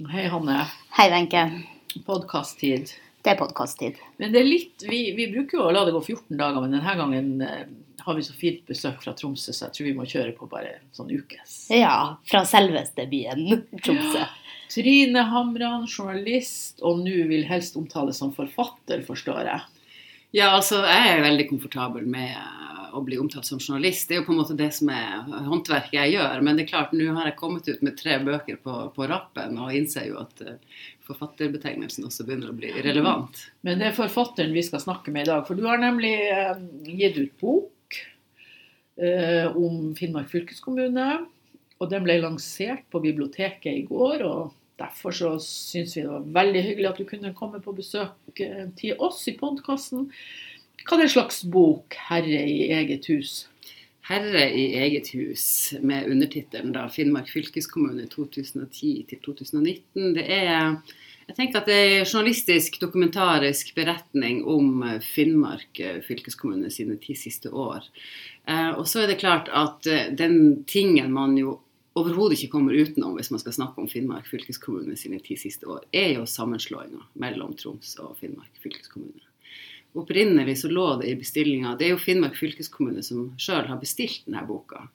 Hei, Hanne. Hei, Wenche. Podkast-tid. Det er podkast-tid. Men det er litt, vi, vi bruker jo å la det gå 14 dager, men denne gangen eh, har vi så fint besøk fra Tromsø, så jeg tror vi må kjøre på bare sånn ukes. Ja, fra selveste byen Tromsø. Trine Hamran, journalist, og nå vil helst omtales som forfatter, forstår jeg. Ja, altså jeg er veldig komfortabel med å bli omtalt som journalist. Det er jo på en måte det som er håndverket jeg gjør. Men det er klart, nå har jeg kommet ut med tre bøker på, på rappen og innser jo at uh, forfatterbetegnelsen også begynner å bli relevant. Men det er forfatteren vi skal snakke med i dag. For du har nemlig uh, gitt ut bok uh, om Finnmark fylkeskommune. Og den ble lansert på biblioteket i går. og Derfor så syns vi det var veldig hyggelig at du kunne komme på besøk til oss i podkasten. Hva er det slags bok 'Herre i eget hus'? 'Herre i eget hus' med undertittelen 'Finnmark fylkeskommune 2010 2019'. Det er jeg tenker at det er en journalistisk, dokumentarisk beretning om Finnmark fylkeskommune sine ti siste år. Og så er det klart at den tingen man jo overhodet ikke kommer utenom hvis man skal snakke om Finnmark fylkeskommune sine ti siste år, er jo sammenslåinga mellom Troms og Finnmark fylkeskommune. Opprinnelig så lå det i bestillinga Det er jo Finnmark fylkeskommune som sjøl har bestilt denne boka.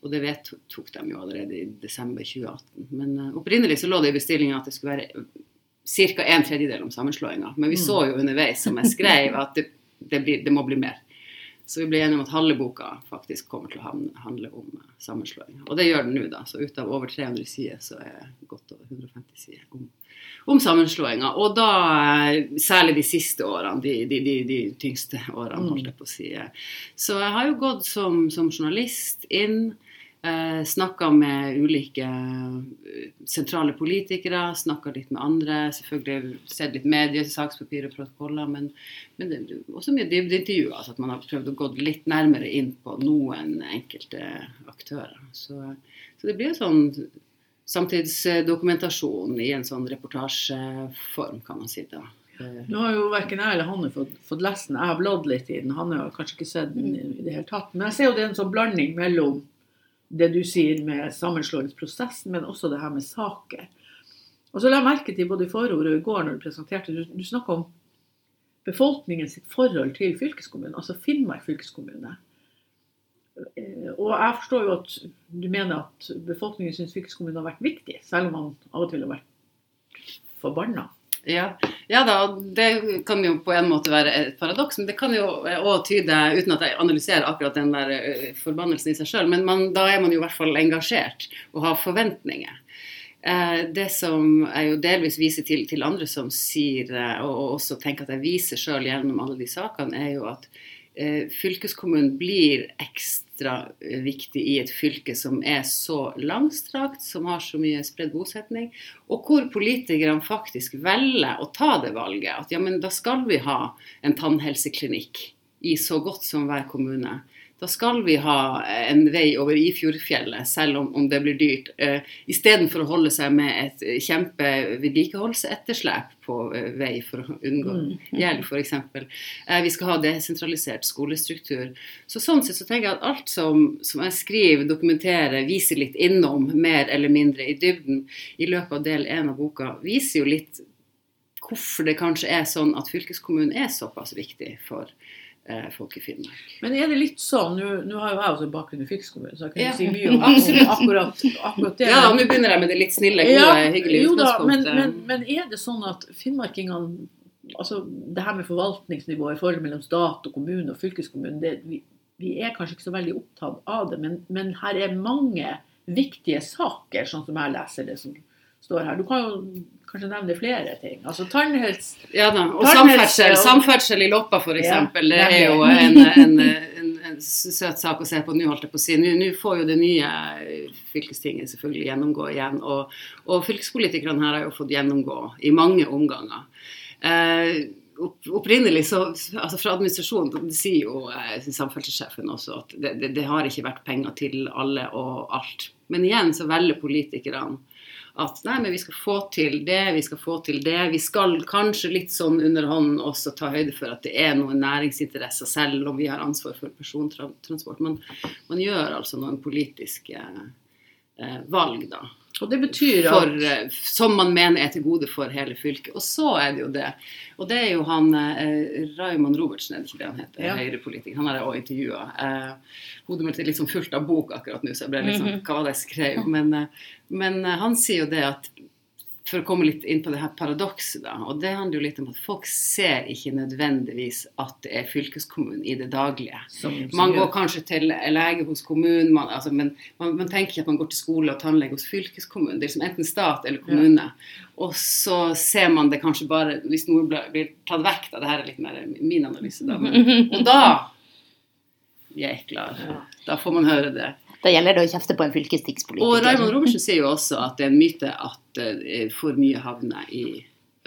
Og det vedtok de jo allerede i desember 2018. Men uh, opprinnelig så lå det i bestillinga at det skulle være ca. en tredjedel om sammenslåinga. Men vi så jo underveis, som jeg skrev, at det, det, blir, det må bli mer. Så vi ble enige om at halve boka faktisk kommer til å handle om sammenslåing. Og det gjør den nå, da. Så ut av over 300 sider så er godt over 150 sider om om sammenslåinga. Og da særlig de siste årene, de, de, de, de tyngste årene, holdt jeg på å si. Så jeg har jo gått som, som journalist inn. Eh, snakka med ulike sentrale politikere, snakka litt med andre. Selvfølgelig sett litt medier, sakspapir og protokoller, men, men det, også mye dybdeintervjuer. Altså at man har prøvd å gå litt nærmere inn på noen enkelte aktører. Så, så det blir jo sånn samtidsdokumentasjon i en sånn reportasjeform, kan man si. da. Nå har jo verken jeg eller Hanne fått, fått lest den. Jeg har bladd litt i den. Hanne har kanskje ikke sett den i det hele tatt. Men jeg ser jo det er en sånn blanding mellom det du sier med sammenslåingsprosessen, men også det her med saker. Og så la jeg merke til både i forordet og i går når du presenterte, du, du snakka om befolkningens forhold til fylkeskommunen, altså Finnmark fylkeskommune. Og jeg forstår jo at du mener at befolkningen syns fylkeskommunen har vært viktig, selv om man av og til har vært forbanna. Ja. ja, da, det kan jo på en måte være et paradoks, men det kan jo òg tyde, uten at jeg analyserer akkurat den der forbannelsen i seg sjøl, men man, da er man jo i hvert fall engasjert og har forventninger. Eh, det som jeg jo delvis viser til, til andre som sier, og også tenker at jeg viser sjøl gjennom alle de sakene, er jo at eh, fylkeskommunen blir ekstra viktig i et fylke som er så langstrakt, som har så mye spredd bosetning, og hvor politikerne faktisk velger å ta det valget. At ja, men da skal vi ha en tannhelseklinikk i så godt som hver kommune. Da skal vi ha en vei over Ifjordfjellet, selv om, om det blir dyrt. Uh, Istedenfor å holde seg med et kjempe vedlikeholdsetterslep på uh, vei for å unngå gjeld, f.eks. Uh, vi skal ha desentralisert skolestruktur. Så Sånn sett så tenker jeg at alt som, som jeg skriver, dokumenterer, viser litt innom, mer eller mindre i dybden, i løpet av del én av boka, viser jo litt hvorfor det kanskje er sånn at fylkeskommunen er såpass viktig for folk i Finnmark. Men er det litt sånn, nå har jo jeg også bakgrunn i fylkeskommunen, så jeg kan Ja. si mye om, akkurat, akkurat det. Ja, nå begynner jeg med det litt snille, gode, Ja, hyggelige utgangspunktet. men, men, men er det sånn at finnmarkingene altså Det her med forvaltningsnivået, i forholdet mellom stat og kommune og fylkeskommune, det, vi, vi er kanskje ikke så veldig opptatt av det, men, men her er mange viktige saker, sånn som jeg leser det som står her. Du kan jo kanskje nevne flere ting. Altså tannhelse Ja da, og samferdsel, samferdsel i Loppa f.eks. Ja, det er jo en, en, en, en søt sak å se på nå, holdt jeg på å si. Nå nå får jo det nye fylkestinget selvfølgelig gjennomgå igjen. Og, og fylkespolitikerne her har jo fått gjennomgå i mange omganger. Eh, Opprinnelig så, altså Fra administrasjonen det sier jo eh, samferdselssjefen også at det, det, det har ikke vært penger til alle og alt. Men igjen så velger politikerne at nei, men vi skal få til det, vi skal få til det. Vi skal kanskje litt sånn under hånden også ta høyde for at det er noen næringsinteresser, selv om vi har ansvar for persontransport. Man, man gjør altså noen politiske eh, valg, da. Og det betyr at For, eh, som man mener er til gode for hele fylket. Og så er det jo det. Og det er jo han eh, Raymond Robertsen, er det ikke det han heter? Ja. Høyrepolitiker. Han har jeg også intervjua. Eh, hodet mitt er liksom fullt av bok akkurat nå, så jeg ble liksom Hva var det jeg skrev? Men, eh, men eh, han sier jo det at for å komme litt inn på det her paradokset, da. Og det handler jo litt om at folk ser ikke nødvendigvis at det er fylkeskommunen i det daglige. som, som Man går kanskje til lege hos kommunen, man, altså, men man, man tenker ikke at man går til skole og tannlege hos fylkeskommunen. Det er liksom enten stat eller kommune. Og så ser man det kanskje bare hvis noe blir, tatt vekk, da. Det her er litt mer min analyse, da. Men, og da jeg er Ja. Da får man høre det. Da gjelder det å kjefte på en Og fylkestingspolitiker. Raymond Robertsen sier jo også at det er en myte at eh, for mye havner i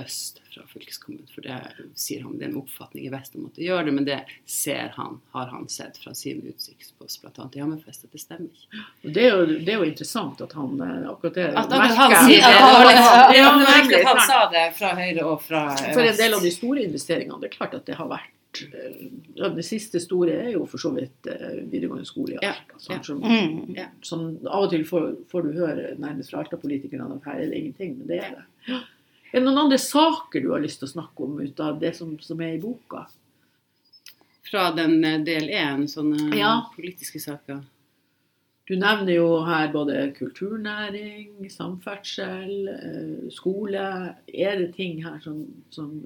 øst fra fylkeskommunen. For det sier han, det er en oppfatning i vest om at det gjør det, men det ser han, har han sett fra sin utsiktspost, bl.a. i Hammerfest, at det stemmer ikke. Og Det er, jo, det er jo interessant at han eh, akkurat det At, at han sier det. Det var egentlig at han sa det fra Høyre og fra Vest. For en del av de store investeringene, det er klart at det har vært ja, Det siste store er jo for så vidt eh, videregående skole i Ja, Alta. sånn ja. som, Mm. Som av og til får, får du høre nærmest fra Alta-politikerne at her er det ingenting, men det er det. Er det noen andre saker du har lyst til å snakke om ut av det som, som er i boka? Fra den eh, del én, sånne Ja. politiske saker. Du nevner jo her både kulturnæring, samferdsel, eh, skole. Er det ting her som, som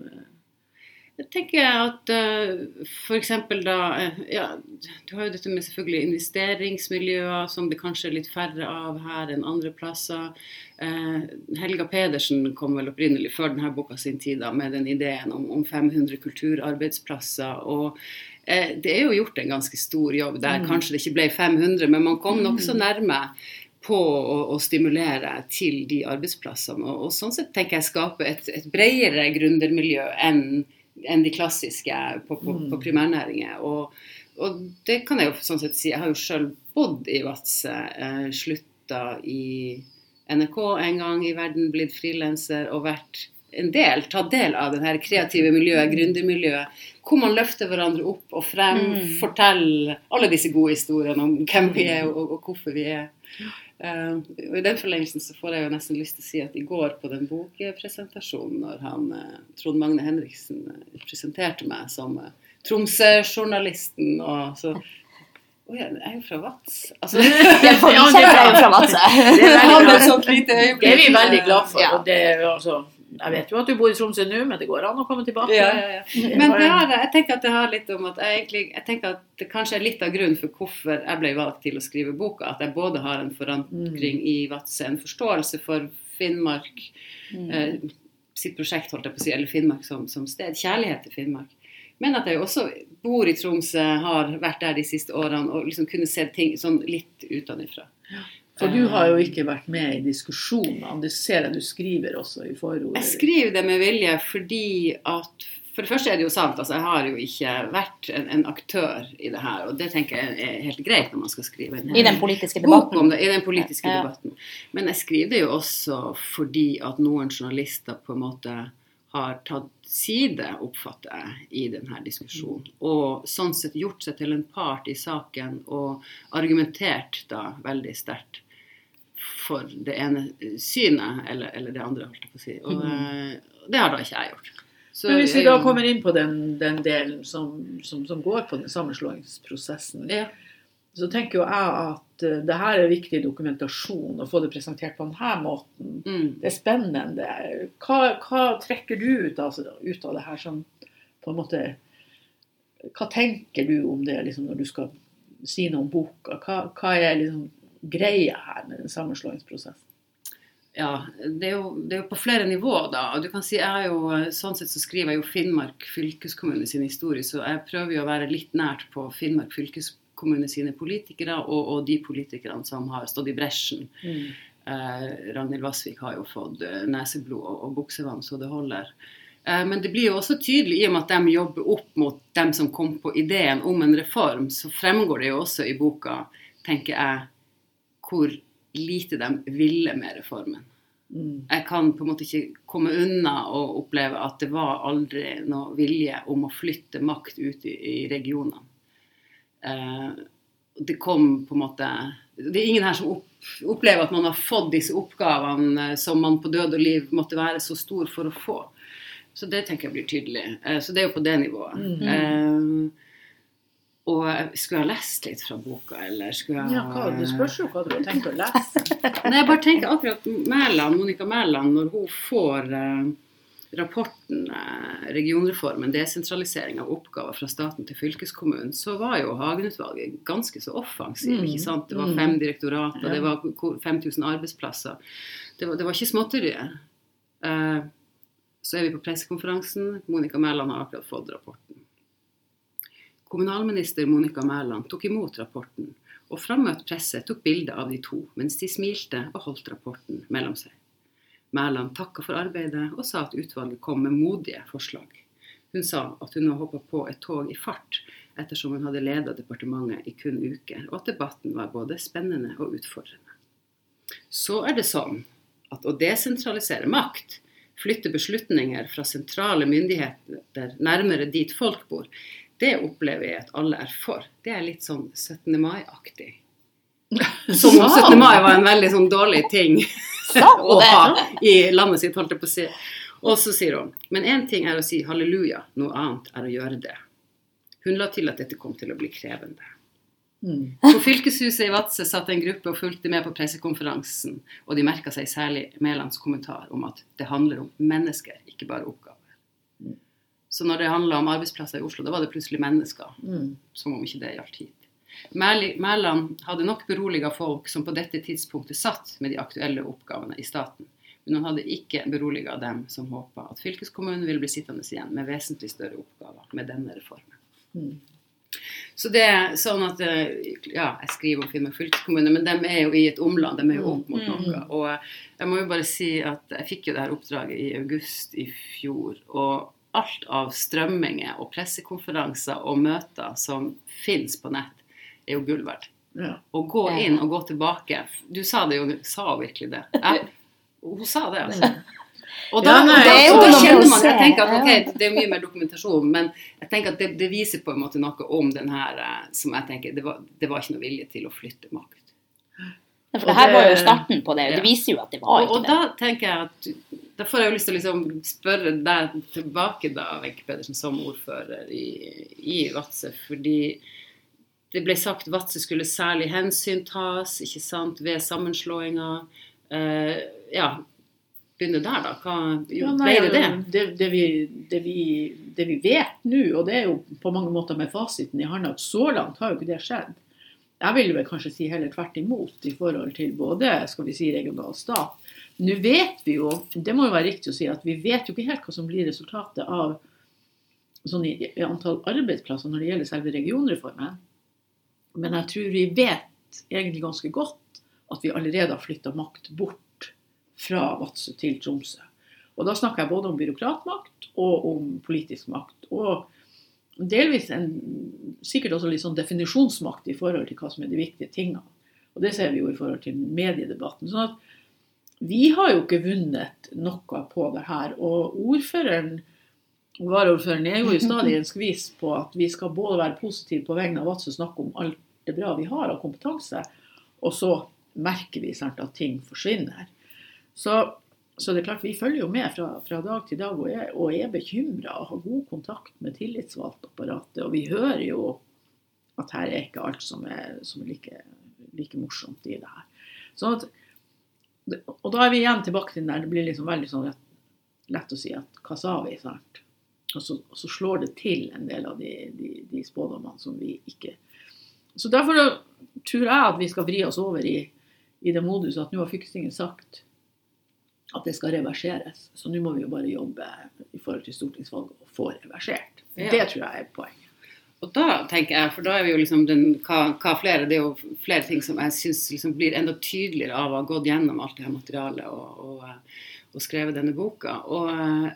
Jeg tenker at uh, f.eks. da eh, ja, Du har jo dette med selvfølgelig investeringsmiljøer, som det kanskje er litt færre av her enn andre plasser. Eh, Helga Pedersen kom vel opprinnelig før denne boka sin tid da, med den ideen om, om 500 kulturarbeidsplasser. og eh, det er jo gjort en ganske stor jobb der. Mm. Kanskje det ikke ble 500, men man kom nokså nærme på å, å stimulere til de arbeidsplassene. Og, og sånn sett tenker jeg skape et, et bredere gründermiljø enn enn de klassiske på, på, Mm. på primærnæringer. Og, og det kan jeg jo sånn sett si. Jeg har jo sjøl bodd i Vadsø. Eh, Slutta i NRK en gang i verden, blitt frilanser og vært en del, ta del av det her kreative miljøet, gründermiljøet, hvor man løfter hverandre opp og frem, Mm. forteller alle disse gode historiene om hvem vi er og, og hvorfor vi er. Uh, og I den forlengelsen så får jeg jo nesten lyst til å si at i går på den bokpresentasjonen, når han, uh, Trond Magne Henriksen uh, presenterte meg som Tromsø-journalisten og så Å ja, jeg er jo fra Vats. Altså, for Ja, vi det er jo fra Vadsø. Det er veldig han bra. et sånt lite øyeblikk. Det vi veldig glad for. Ja. Det, altså, jeg vet jo at du bor i Tromsø nå, men det går an å komme tilbake. Ja, ja, ja. Men det har, jeg tenker at det har litt om at jeg, egentlig, jeg tenker at det kanskje er litt av grunnen for hvorfor jeg ble valgt til å skrive boka. At jeg både har en forankring i Vadsø, en forståelse for Finnmark, eh, sitt prosjekt, holdt jeg på å si, eller Finnmark som, som sted. Kjærlighet til Finnmark. Men at jeg også bor i Tromsø, har vært der de siste årene og liksom kunne se ting sånn litt utenfra. For du har jo ikke vært med i diskusjonene. Det ser jeg du skriver også i forordet. Jeg skriver det med vilje fordi at For det første er det jo sant, altså jeg har jo ikke vært en, en aktør i det her. Og det tenker jeg er helt greit når man skal skrive en I den politiske bok debatten. om det, i den politiske Ja. debatten. Men jeg skriver det jo også fordi at noen journalister på en måte har tatt side, oppfatter jeg, i denne diskusjonen. Og sånn sett gjort seg til en part i saken og argumentert da veldig sterkt for det ene synet eller, eller det andre, holdt jeg på å si. Og mm. det har da ikke jeg gjort. Så Men hvis vi da kommer inn på den, den delen som, som, som går på den sammenslåingsprosessen, ja. så tenker jo jeg at eh, det her er viktig dokumentasjon, å få det presentert på denne måten. Mm. Det er spennende. Hva, hva trekker du ut av, ut av det her som på en måte Hva tenker du om det liksom, når du skal si noe om boka? Hva, hva er liksom greia her med den sammenslåingsprosessen? Ja, det er, jo, det er jo på flere nivåer, da. Og du kan si, jeg jo, Sånn sett så skriver jeg jo Finnmark fylkeskommune sin historie, så jeg prøver jo å være litt nært på Finnmark fylkeskommune sine politikere, og, og de politikerne som har stått i bresjen. Eh, Ragnhild Vassvik har jo fått eh, neseblod og, og buksevann så det holder. Eh, men det blir jo også tydelig, i og med at de jobber opp mot dem som kom på ideen om en reform, så fremgår det jo også i boka, tenker jeg, hvor lite de ville med reformen. Mm. Jeg kan på en måte ikke komme unna å oppleve at det var aldri noe vilje om å flytte makt ut i, i regionene. Eh, det kom på en måte Det er ingen her som opp, opplever at man har fått disse oppgavene eh, som man på død og liv måtte være så stor for å få. Så det tenker jeg blir tydelig. Eh, Så det er jo på det nivået. Mm. Eh, og skulle jeg ha lest litt fra boka, eller skulle jeg Ja, hva, det spørs jo hva du har tenkt å lese. Nei, jeg bare tenker akkurat Mæland, Monica Mæland, når hun får eh, rapporten eh, regionreformen, desentralisering av oppgaver fra staten til fylkeskommunen, så var jo Hagen-utvalget ganske så offensiv. Mm. ikke sant? Det var Mm. fem direktorater, Ja. det var ko- 5000 arbeidsplasser. Det var, det var ikke småtterier. Eh, så er vi på pressekonferansen. Monica Mæland har akkurat fått rapporten. Kommunalminister Monica Mæland tok imot rapporten, og frammøtt presse tok bilde av de to mens de smilte og holdt rapporten mellom seg. Mæland takka for arbeidet og sa at utvalget kom med modige forslag. Hun sa at hun nå hoppa på et tog i fart ettersom hun hadde leda departementet i kun uker, og at debatten var både spennende og utfordrende. Så er det sånn at å desentralisere makt, flytte beslutninger fra sentrale myndigheter nærmere dit folk bor, det opplever jeg at alle er for. Det er litt sånn 17. mai-aktig. Som om 17. mai var en veldig sånn dårlig ting å ha i landet sitt, holdt jeg på å si. Og så sier hun Men én ting er å si halleluja, noe annet er å gjøre det. Hun la til at dette kom til å bli krevende. Mm. På fylkeshuset i Vadsø satt en gruppe og fulgte med på pressekonferansen, og de merka seg særlig Mælands kommentar om at det handler om mennesker, ikke bare oppgaver. Så når det handla om arbeidsplasser i Oslo, da var det plutselig mennesker, Mm. som om ikke det gjaldt hit. Mæland hadde nok beroliga folk som på dette tidspunktet satt med de aktuelle oppgavene i staten, men han hadde ikke beroliga dem som håpa at fylkeskommunen ville bli sittende igjen med vesentlig større oppgaver med denne reformen. Mm. Så det er sånn at eh, Ja, jeg skriver om Finnmark fylkeskommune, men de er jo i et omland. De er jo opp mot Mm. noe. Og jeg må jo bare si at jeg fikk jo det her oppdraget i august i fjor. Og alt av strømminger og pressekonferanser og møter som fins på nett, er jo gull verdt. Ja. Å gå inn og gå tilbake Du sa det jo, du sa virkelig det. Ja, hun sa det, altså. Og da, Ja, nei, da, det er jo da kjenner man Jeg tenker at ok, det er mye mer dokumentasjon, men jeg tenker at det, det viser på en måte noe om den her eh, som jeg tenker Det var, det var ikke noe vilje til å flytte makt. For det her var jo starten på det. Det viser jo at det var ikke det. og og da tenker jeg at Da får jeg jo lyst til å liksom spørre deg tilbake, da, Wenche Pedersen, som ordfører i, i Vadsø, fordi det ble sagt Vadsø skulle særlig hensyn tas ikke sant, ved sammenslåinga. Uh, ja, begynne der, da. Hva Ja, ble det det? Det, det, vi, det, vi, det vi vet nå, og det er jo på mange måter med fasiten i hånda, at så langt har jo ikke det skjedd. Jeg vil vel kanskje si heller tvert imot i forhold til både skal vi si, regional stat. Nå vet vi jo, det må jo være riktig å si, at vi vet jo ikke helt hva som blir resultatet av sånn i, i antall arbeidsplasser når det gjelder selve regionreformen. Men jeg tror vi vet egentlig ganske godt at vi allerede har flytta makt bort fra Vadsø til Tromsø. Og da snakker jeg både om byråkratmakt og om politisk makt. Og delvis en, sikkert også litt sånn definisjonsmakt i forhold til hva som er de viktige tingene. Og det ser vi jo i forhold til mediedebatten. sånn at vi har jo ikke vunnet noe på det her. Og ordføreren varaordføreren er jo i stadig en skvis på at vi skal både være positive på vegne av Vadsø snakke om alt det bra vi har av kompetanse, og så merker vi sant, at ting forsvinner. Så, så det er klart vi følger jo med fra, fra dag til dag og er, og er bekymra og har god kontakt med tillitsvalgtapparatet. Og vi hører jo at her er ikke alt som er, som er like, like morsomt i det her. Sånn at, og da er vi igjen tilbake til den der det blir liksom veldig sånn lett, lett å si at hva sa vi? sant? Og så, og så slår det til en del av de, de, de spådommene som vi ikke Så derfor tror jeg at vi skal vri oss over i, i det moduset at nå har fylkestinget sagt at det skal reverseres. Så nå må vi jo bare jobbe i forhold til stortingsvalget og få reversert. Ja. Det tror jeg er poenget. Og da tenker jeg, for da er vi jo liksom den, hva, hva flere, det er jo flere ting som jeg syns liksom blir enda tydeligere av å ha gått gjennom alt det her materialet og, og, eh, og skrevet denne boka. Og eh,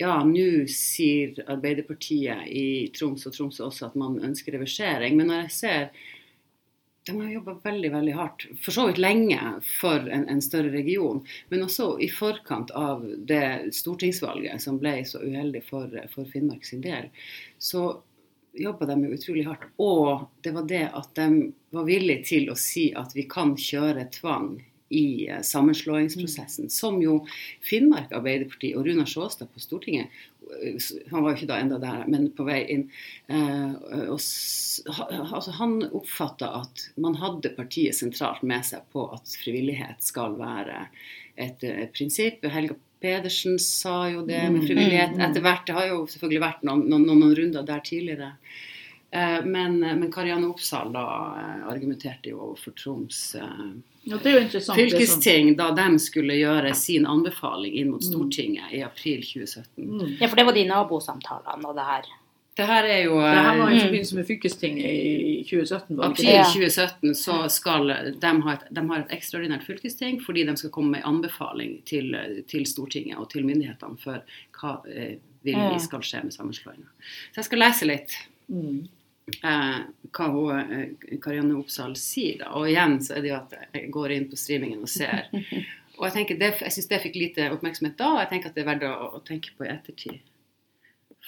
ja, nå sier Arbeiderpartiet i Troms og Tromsø også at man ønsker reversering. Men når jeg ser de har jobba veldig veldig hardt, for så vidt lenge, for en, en, større region. Men også i forkant av det stortingsvalget som ble så uheldig for, for Finnmark sin del. Så jobba de utrolig hardt. Og det var det at de var villige til å si at vi kan kjøre tvang i eh, sammenslåingsprosessen, som jo Finnmark Arbeiderparti og Runar Sjåstad på Stortinget eh, Han var jo ikke da enda der, men på vei inn. eh, og altså han oppfatta at man hadde partiet sentralt med seg på at frivillighet skal være et et prinsipp. Helga Pedersen sa jo det med Mm, frivillighet mm, mm. etter hvert. Det har jo selvfølgelig vært noen, noen, noen runder der tidligere. Eh, Men, men Karianne Oppsal da eh, argumenterte jo overfor Troms eh, Ja, er fylkesting da de skulle gjøre sin anbefaling inn mot Mm. Stortinget i april 2017. Mm. Ja, for det var de nabosamtalene og det her. Det her er jo Det her var i eh, Mm. forbindelse med fylkestinget i 2017. Var det april ikke det? Ja. 2017 så skal de ha et, de har et ekstraordinært fylkesting fordi de skal komme med anbefaling til, til Stortinget og til myndighetene for hva eh, vil vi skal skje med sammenslåinga. Så jeg skal lese litt. Mm. Eh, hva hun, eh, Karianne Oppsal sier. Da. Og igjen så er det jo at jeg går inn på streamingen og ser. Og jeg tenker det, jeg syns det fikk lite oppmerksomhet da, og jeg tenker at det er verdt å, å tenke på i ettertid.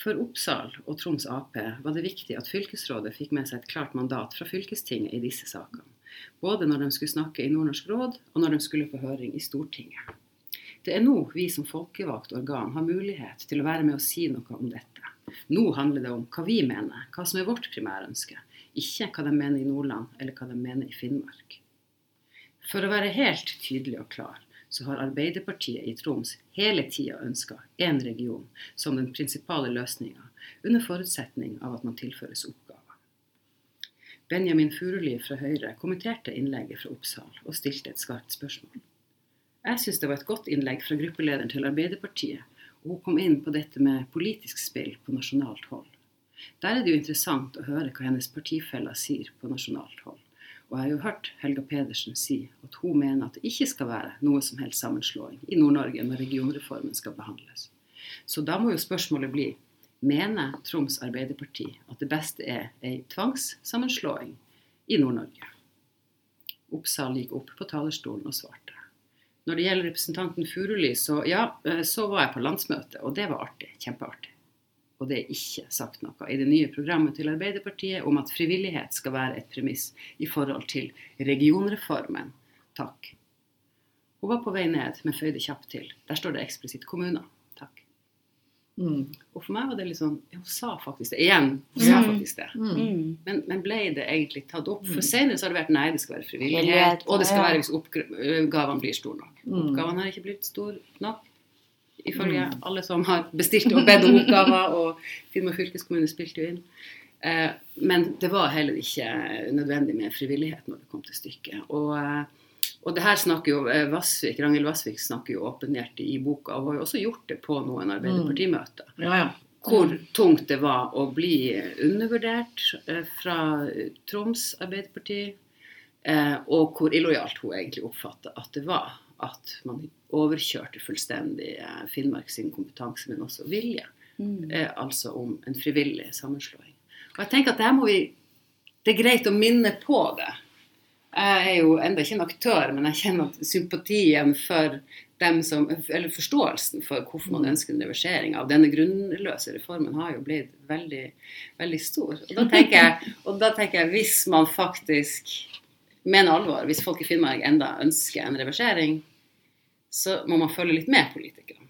For Oppsal og Troms Ap var det viktig at fylkesrådet fikk med seg et klart mandat fra fylkestinget i disse sakene. Både når de skulle snakke i Nordnorsk råd, og når de skulle på høring i Stortinget. Det er nå vi som folkevalgt organ har mulighet til å være med og si noe om dette. Nå handler det om hva vi mener, hva som er vårt primærønske, ikke hva de mener i Nordland eller hva de mener i Finnmark. For å være helt tydelig og klar, så har Arbeiderpartiet i Troms hele tida ønska én region som den prinsipale løsninga, under forutsetning av at man tilføres oppgaver. Benjamin Furuli fra Høyre kommenterte innlegget fra Oppsal og stilte et skarpt spørsmål. Jeg syns det var et godt innlegg fra gruppelederen til Arbeiderpartiet, hun kom inn på dette med politisk spill på nasjonalt hold. Der er det jo interessant å høre hva hennes partifeller sier på nasjonalt hold. Og jeg har jo hørt Helga Pedersen si at hun mener at det ikke skal være noe som helst sammenslåing i Nord-Norge når regionreformen skal behandles. Så da må jo spørsmålet bli mener Troms Arbeiderparti at det beste er ei tvangssammenslåing i Nord-Norge? Oppsal gikk opp på talerstolen og svarte. Når det gjelder representanten Furuli, så ja, eh, så var jeg på landsmøte, og det var artig. Kjempeartig. Og det er ikke sagt noe i det nye programmet til Arbeiderpartiet om at frivillighet skal være et premiss i forhold til regionreformen. Takk. Hun var på vei ned, men føyde kjapt til. Der står det eksplisitt kommuner. Mm. Og for meg var det litt sånn ja, Hun sa faktisk det. Igjen, hun sa Mm. faktisk det. Mm. Mm. Men, men ble det egentlig tatt opp? Mm. For senere så har det vært nei, det skal være frivillighet. Og det skal være hvis oppgavene blir store nok. Mm. Oppgavene har ikke blitt store nok. Ifølge Mm. alle som har bestilt og bedt om oppgaver, og Finnmark fylkeskommune spilte jo inn. Eh, men det var heller ikke nødvendig med frivillighet når det kom til stykket. Og, eh, og det her snakker jo eh, Vassvik, Ragnhild Vassvik snakker jo åpenhjert i boka, og har jo også gjort det på noen Arbeiderpartimøter Ja, ja. hvor tungt det var å bli undervurdert eh, fra Troms Arbeiderparti, eh, og hvor illojalt hun egentlig oppfatta at det var at man overkjørte fullstendig Finnmark sin kompetanse, men også vilje. Mm. Altså om en frivillig sammenslåing. Og jeg tenker at det her må vi Det er greit å minne på det. Jeg er jo enda ikke en aktør, men jeg kjenner at sympatien for dem som, eller forståelsen for hvorfor man ønsker en reversering av denne grunnløse reformen, har jo blitt veldig, veldig stor. Og da jeg, og da tenker jeg hvis man faktisk mener alvor, hvis folk i Finnmark enda ønsker en reversering, så må man følge litt med politikerne.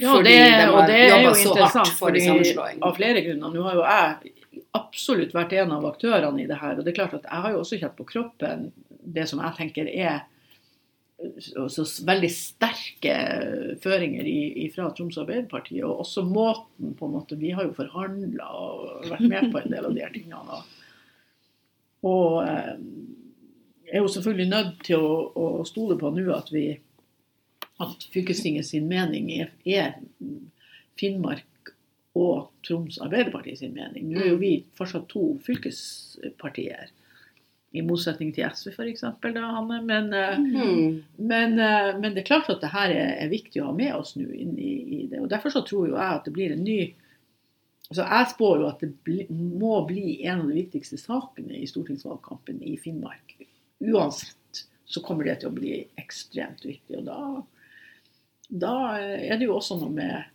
Ja, det, de og det er jo interessant for fordi, av flere grunner. Nå har jo jeg absolutt vært en av aktørene i det her. Og det er klart at jeg har jo også kjent på kroppen det som jeg tenker er så, så veldig sterke føringer i, fra Troms Arbeiderparti. Og også måten på en måte Vi har jo forhandla og vært med på en del av de her tingene. Og, og eh, er jo selvfølgelig nødt til å, å stole på nå at vi at fylkestinget sin mening er, er Finnmark og Troms Arbeiderparti sin mening. Nå er jo vi fortsatt to fylkespartier, i motsetning til SV f.eks. Hanne. Men, mm. Hmm. men, eh, men det er klart at det her er, er viktig å ha med oss nå inn i, i det. Og Derfor så tror jo jeg at det blir en ny altså Jeg spår jo at det bli, må bli en av de viktigste sakene i stortingsvalgkampen i Finnmark. Uansett så kommer det til å bli ekstremt viktig. Og da, da er det jo også noe med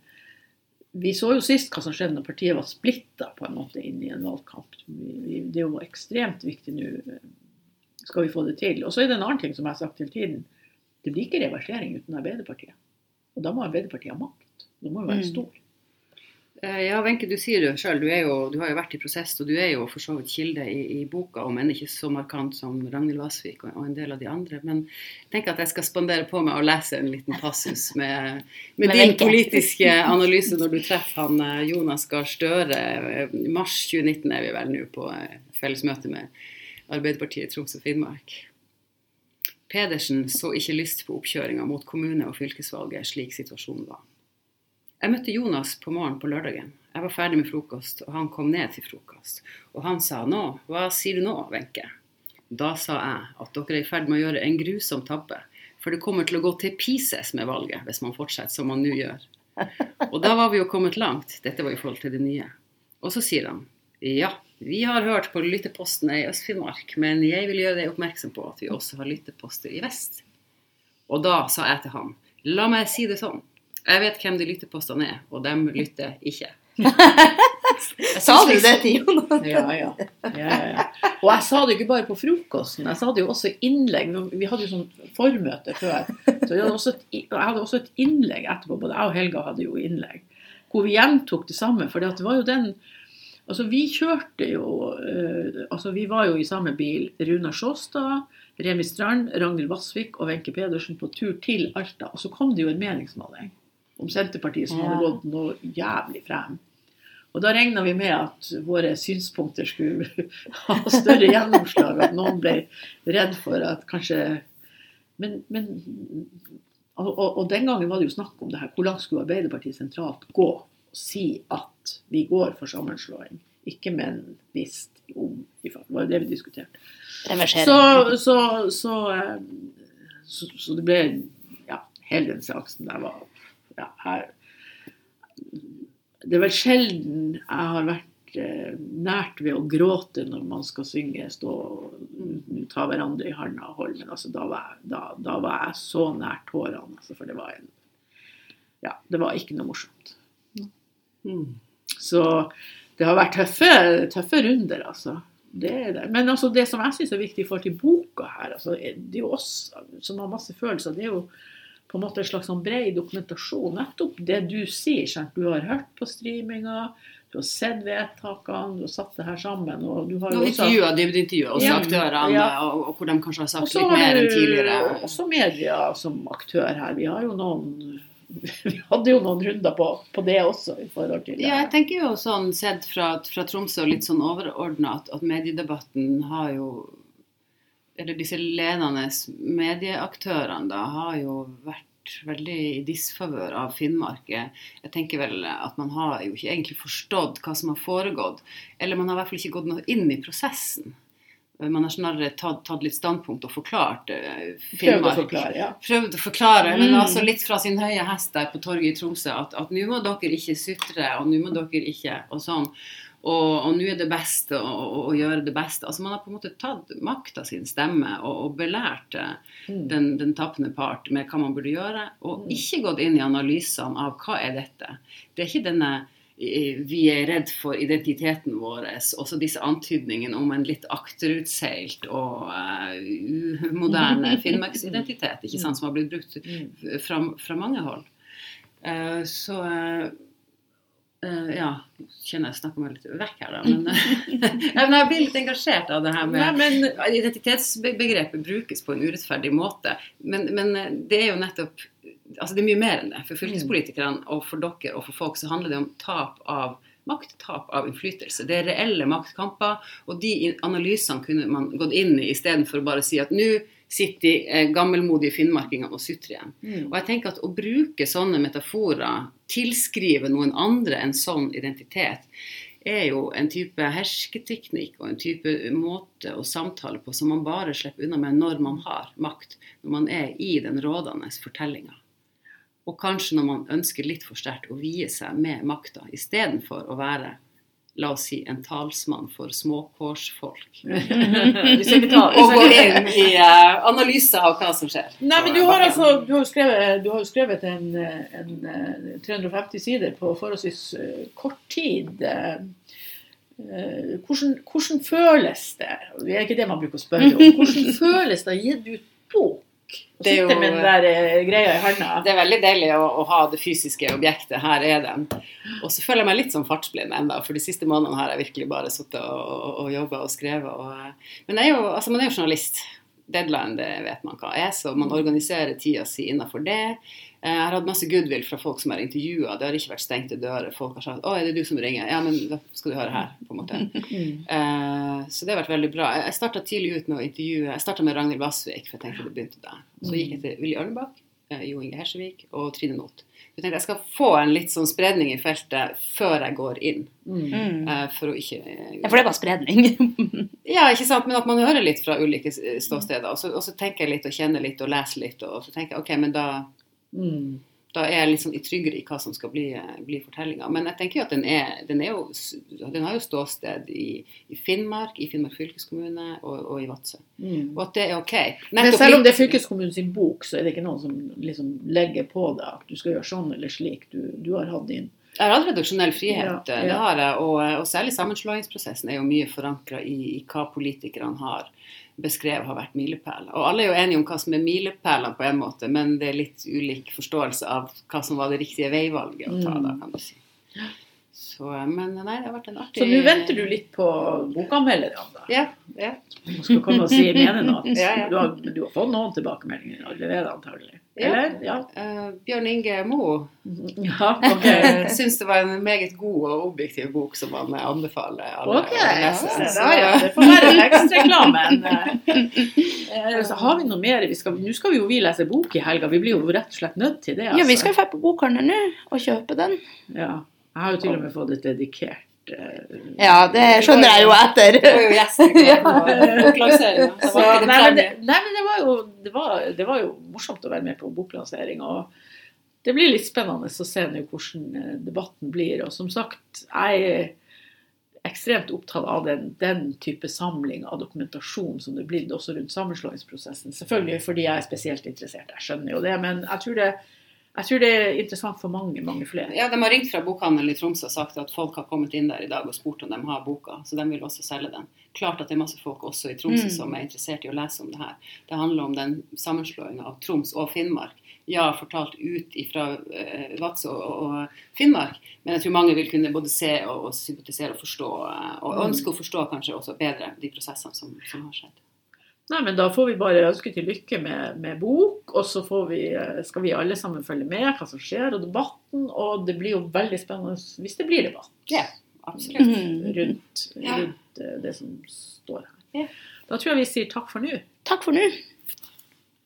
vi så jo sist hva som skjedde når partiet var splitta på en måte inn i en valgkamp. Det er jo ekstremt viktig nå. eh, Skal vi få det til? Og så er det en annen ting som jeg har sagt hele tiden. Det blir ikke reversering uten Arbeiderpartiet. Og da må Arbeiderpartiet ha makt. Da må jo være Mm. stor. Eh, Ja, Wenche, du sier det sjøl. Du, du har jo vært i prosess, og du er jo for så vidt kilde i, i boka, om enn ikke så markant som Ragnhild Vassvik og, og en del av de andre. Men tenker at jeg skal spandere på meg å lese en liten passus med, med din Venke. politiske analyse når du treffer han eh, Jonas Gahr Støre. Eh, I mars 2019 er vi vel nå på fellesmøte felles møte med Arbeiderpartiet i Troms og Finnmark. Pedersen så ikke lyst på oppkjøringa mot kommune- og fylkesvalget slik situasjonen var. Jeg møtte Jonas på morgenen på lørdagen. Jeg var ferdig med frokost, og han kom ned til frokost. Og han sa nå, hva sier du nå, Wenche? Da sa jeg at dere er i ferd med å gjøre en grusom tabbe, for det kommer til å gå til pieces med valget hvis man fortsetter som man nå gjør. Og da var vi jo kommet langt, dette var i forhold til det nye. Og så sier han, ja, vi har hørt på lyttepostene i Øst-Finnmark, men jeg vil gjøre deg oppmerksom på at vi også har lytteposter i vest. Og da sa jeg til han, la meg si det sånn, jeg vet hvem de lyttepostene er, og dem lytter ikke. Sa du det til Jonas? Ja, ja. ja, ja. Og jeg sa det jo ikke bare på frokosten, jeg sa det jo også i innlegg. Vi hadde jo sånn formøte før. Så jeg hadde et, jeg hadde også et innlegg etterpå. Både jeg og Helga hadde jo innlegg. Hvor vi gjentok det samme. For det var jo den Altså, vi kjørte jo eh, Altså, vi var jo i samme bil. Runa Sjåstad, Remi Strand, Ragnhild Vassvik og Wenche Pedersen på tur til Alta. Og så kom det jo en meningsmåling om Senterpartiet som hadde gått noe jævlig frem. Og da regna vi med at våre synspunkter skulle ha større gjennomslag, at noen ble redd for at kanskje Men, men og, og, den gangen var det jo snakk om det her. Hvor langt skulle Arbeiderpartiet sentralt gå og si at vi går for sammenslåing? Ikke men hvis, om. i fall. Det var jo det vi diskuterte. Det Så, så, så, eh, så, så det ble Ja, hele den saksen der var ja, jeg, Det er vel sjelden jeg har vært eh, nært ved å gråte når man skal synge, stå og ta hverandre i handa og holde, men altså, da, var jeg, da, da var jeg så nært tårene, altså, for det var en Ja, det var ikke noe morsomt. Mm. Så det har vært tøffe, tøffe runder, altså. Det det. Men altså, det som jeg syns er viktig i forhold til boka her, altså, det er jo oss som har masse følelser. Det er jo på en måte en slags sånn bred dokumentasjon. Nettopp det du sier. Sant? Du har hørt på streaminga, du har sett vedtakene, du har satt det her sammen. Og du har Og jo også intervjua, dybdeintervjua også Ja, aktørene, ja. og, og hvor de kanskje har sagt litt mer enn tidligere. tidligere. også media som aktør her. Vi har jo noen Vi hadde jo noen runder på, på det også i forhold til det. Ja, jeg tenker jo sånn sett fra, fra Tromsø og litt sånn overordna at, at mediedebatten har jo Eller disse ledende medieaktørene da har jo vært veldig i disfavør av Finnmark. Jeg tenker vel at man har jo ikke egentlig forstått hva som har foregått. Eller man har i hvert fall ikke gått noe inn i prosessen. Man har snarere tatt, tatt litt standpunkt og forklart Finnmark. Prøvd å forklare, ja. prøvd å forklare, men Mm. altså litt fra sin høye hest der på torget i Tromsø, at, at nå må dere ikke sutre, og nå må dere ikke og sånn. Og, og nå er det best å, å, å gjøre det beste. Altså Man har på en måte tatt makta sin stemme og, og belært eh, Mm. den, den tappende part med hva man burde gjøre, og Mm. ikke gått inn i analysene av hva er dette. Det er ikke denne vi er redd for identiteten vår, også disse antydningene om en litt akterutseilt og uh, umoderne finnmarksidentitet, ikke sant, som har blitt brukt Mm. fra, fra mange hold. Uh, så eh, eh, ja, kjenner jeg snakker meg litt vekk her, da. Men, ja, men jeg blir litt engasjert av det her med Nei, men Identitetsbegrepet brukes på en urettferdig måte, men, men eh, det er jo nettopp altså Det er mye mer enn det. For fylkespolitikerne og for dere og for folk så handler det om tap av makt, tap av innflytelse. Det er reelle maktkamper, og de analysene kunne man gått inn i istedenfor å bare si at nå sitter de eh, gammelmodige finnmarkingene og sutrer igjen. Mm. Og jeg tenker at å bruke sånne metaforer, tilskrive noen andre en sånn identitet, er jo en type hersketeknikk og en type måte å samtale på som man bare slipper unna med når man har makt, når man er i den rådende fortellinga. Og kanskje når man ønsker litt for sterkt å vie seg med makta, istedenfor å være la oss si, en talsmann for småkårsfolk. Og gå inn i uh, analyse av hva som skjer. Nei, men du har altså du har jo skrevet, du har skrevet en, en, eh, 350 sider på forholdsvis eh, kort tid. Eh, eh, Hvordan, hvordan føles det? Det er ikke det man bruker å spørre om. Hvordan føles det å gi ut bok? Det er jo- med den der eh, greia i handa. Det er veldig deilig å, å ha det fysiske objektet. Her er den. Og så føler jeg meg litt som fartsblind ennå, for de siste månedene har jeg virkelig bare sittet og, og, og jobba og skrevet. Og, eh, men er jo, altså man er jo journalist. Deadline, det vet man hva er, så man organiserer tida si innenfor det. Eh, Jeg har hatt masse goodwill fra folk som har intervjua. Det har ikke vært stengte dører. Folk har sagt 'Å, er det du som ringer?' Ja, men da skal du høre her, på en måte. Mm. Uh, så det har vært veldig bra. Jeg starta tidlig ut med å intervjue Jeg starta med Ragnhild Vassvik, for jeg tenkte det begynte der. Så gikk jeg til Willy Ørnebakk, eh, Jo Inge Hersevik og Trine Not. Jeg tenkte jeg skal få en litt sånn spredning i feltet før jeg går inn. Mm. Eh, For å ikke Ja, for det var spredning. Ja, ikke sant, men at man hører litt fra ulike ståsteder. Og så, og så tenker jeg litt og kjenner litt og leser litt, og så tenker jeg ok, men da Mm. da er jeg litt sånn tryggere i hva som skal bli, bli fortellinga. Men jeg tenker jo at den, er, den, er jo, den har jo ståsted i, i Finnmark, i Finnmark fylkeskommune og, og i Vadsø. Mm. Og at det er ok. Men selv om det er fylkeskommunens bok, så er det ikke noen som liksom legger på deg at du skal gjøre sånn eller slik. Du, du har hatt din Jeg har hatt redaksjonell frihet, Ja, det har jeg. Og, og særlig sammenslåingsprosessen er jo mye forankra i, i hva politikerne har beskrevet har vært milepæler. Og alle er jo enige om hva som er milepælene på en måte, men det er litt ulik forståelse av hva som var det riktige veivalget å ta, Mm. da, kan du si. Så, men nei, det har vært en artig Så nå venter du litt på bokanmelderne, da. Ja. ja. Du skal komme og si mene noe. Ja, ja. Du, har, du har fått noen tilbakemeldinger allerede, antagelig. Eller? Ja. Uh, Bjørn Inge Moe ja ok. uh, syns det var en meget god og objektiv bok som han anbefaler alle Ok, å ja, lese. ja, Så- ja, det får være leksereklamen. uh, så har vi noe mer? Vi skal, nå skal vi jo vi lese bok i helga. Vi blir jo rett og slett nødt til det. Altså. Ja, vi altså. skal dra på bokhandelen nå og kjøpe den. Ja. Jeg har jo til og med fått et dedikert eh, Ja, det skjønner jeg jo etter. Det var jo gjest i går på boklanseringen, så Så, var ikke det nei, men det, nei, men det var jo det var, det var jo morsomt å være med på boklansering. Og det blir litt spennende å se nå hvordan eh, debatten blir. Og som sagt, jeg er ekstremt opptatt av den, den type samling av dokumentasjon som det er blitt også rundt sammenslåingsprosessen. Selvfølgelig fordi jeg er spesielt interessert, jeg skjønner jo det. Men jeg tror det, jeg tror det er interessant for mange, mange flere. Ja, De har ringt fra bokhandelen i Tromsø og sagt at folk har kommet inn der i dag og spurt om de har boka, så de vil også selge den. Klart at det er masse folk også i Tromsø Mm. som er interessert i å lese om det her. Det handler om den sammenslåinga av Troms og Finnmark. Ja, fortalt ut fra uh, Vadsø og, og Finnmark, men jeg tror mange vil kunne både se og, og sympatisere og forstå, eh, og Mm. ønske å forstå kanskje også bedre de prosessene som, som har skjedd. Nei, men Da får vi bare ønske til lykke med, med bok, og så får vi, eh, skal vi alle sammen følge med hva som skjer, og debatten. Og det blir jo veldig spennende hvis det blir debatt Ja, absolutt. Mm. rundt, rundt ja. det som står her. Ja. Da tror jeg vi sier takk for nå. Takk for nå.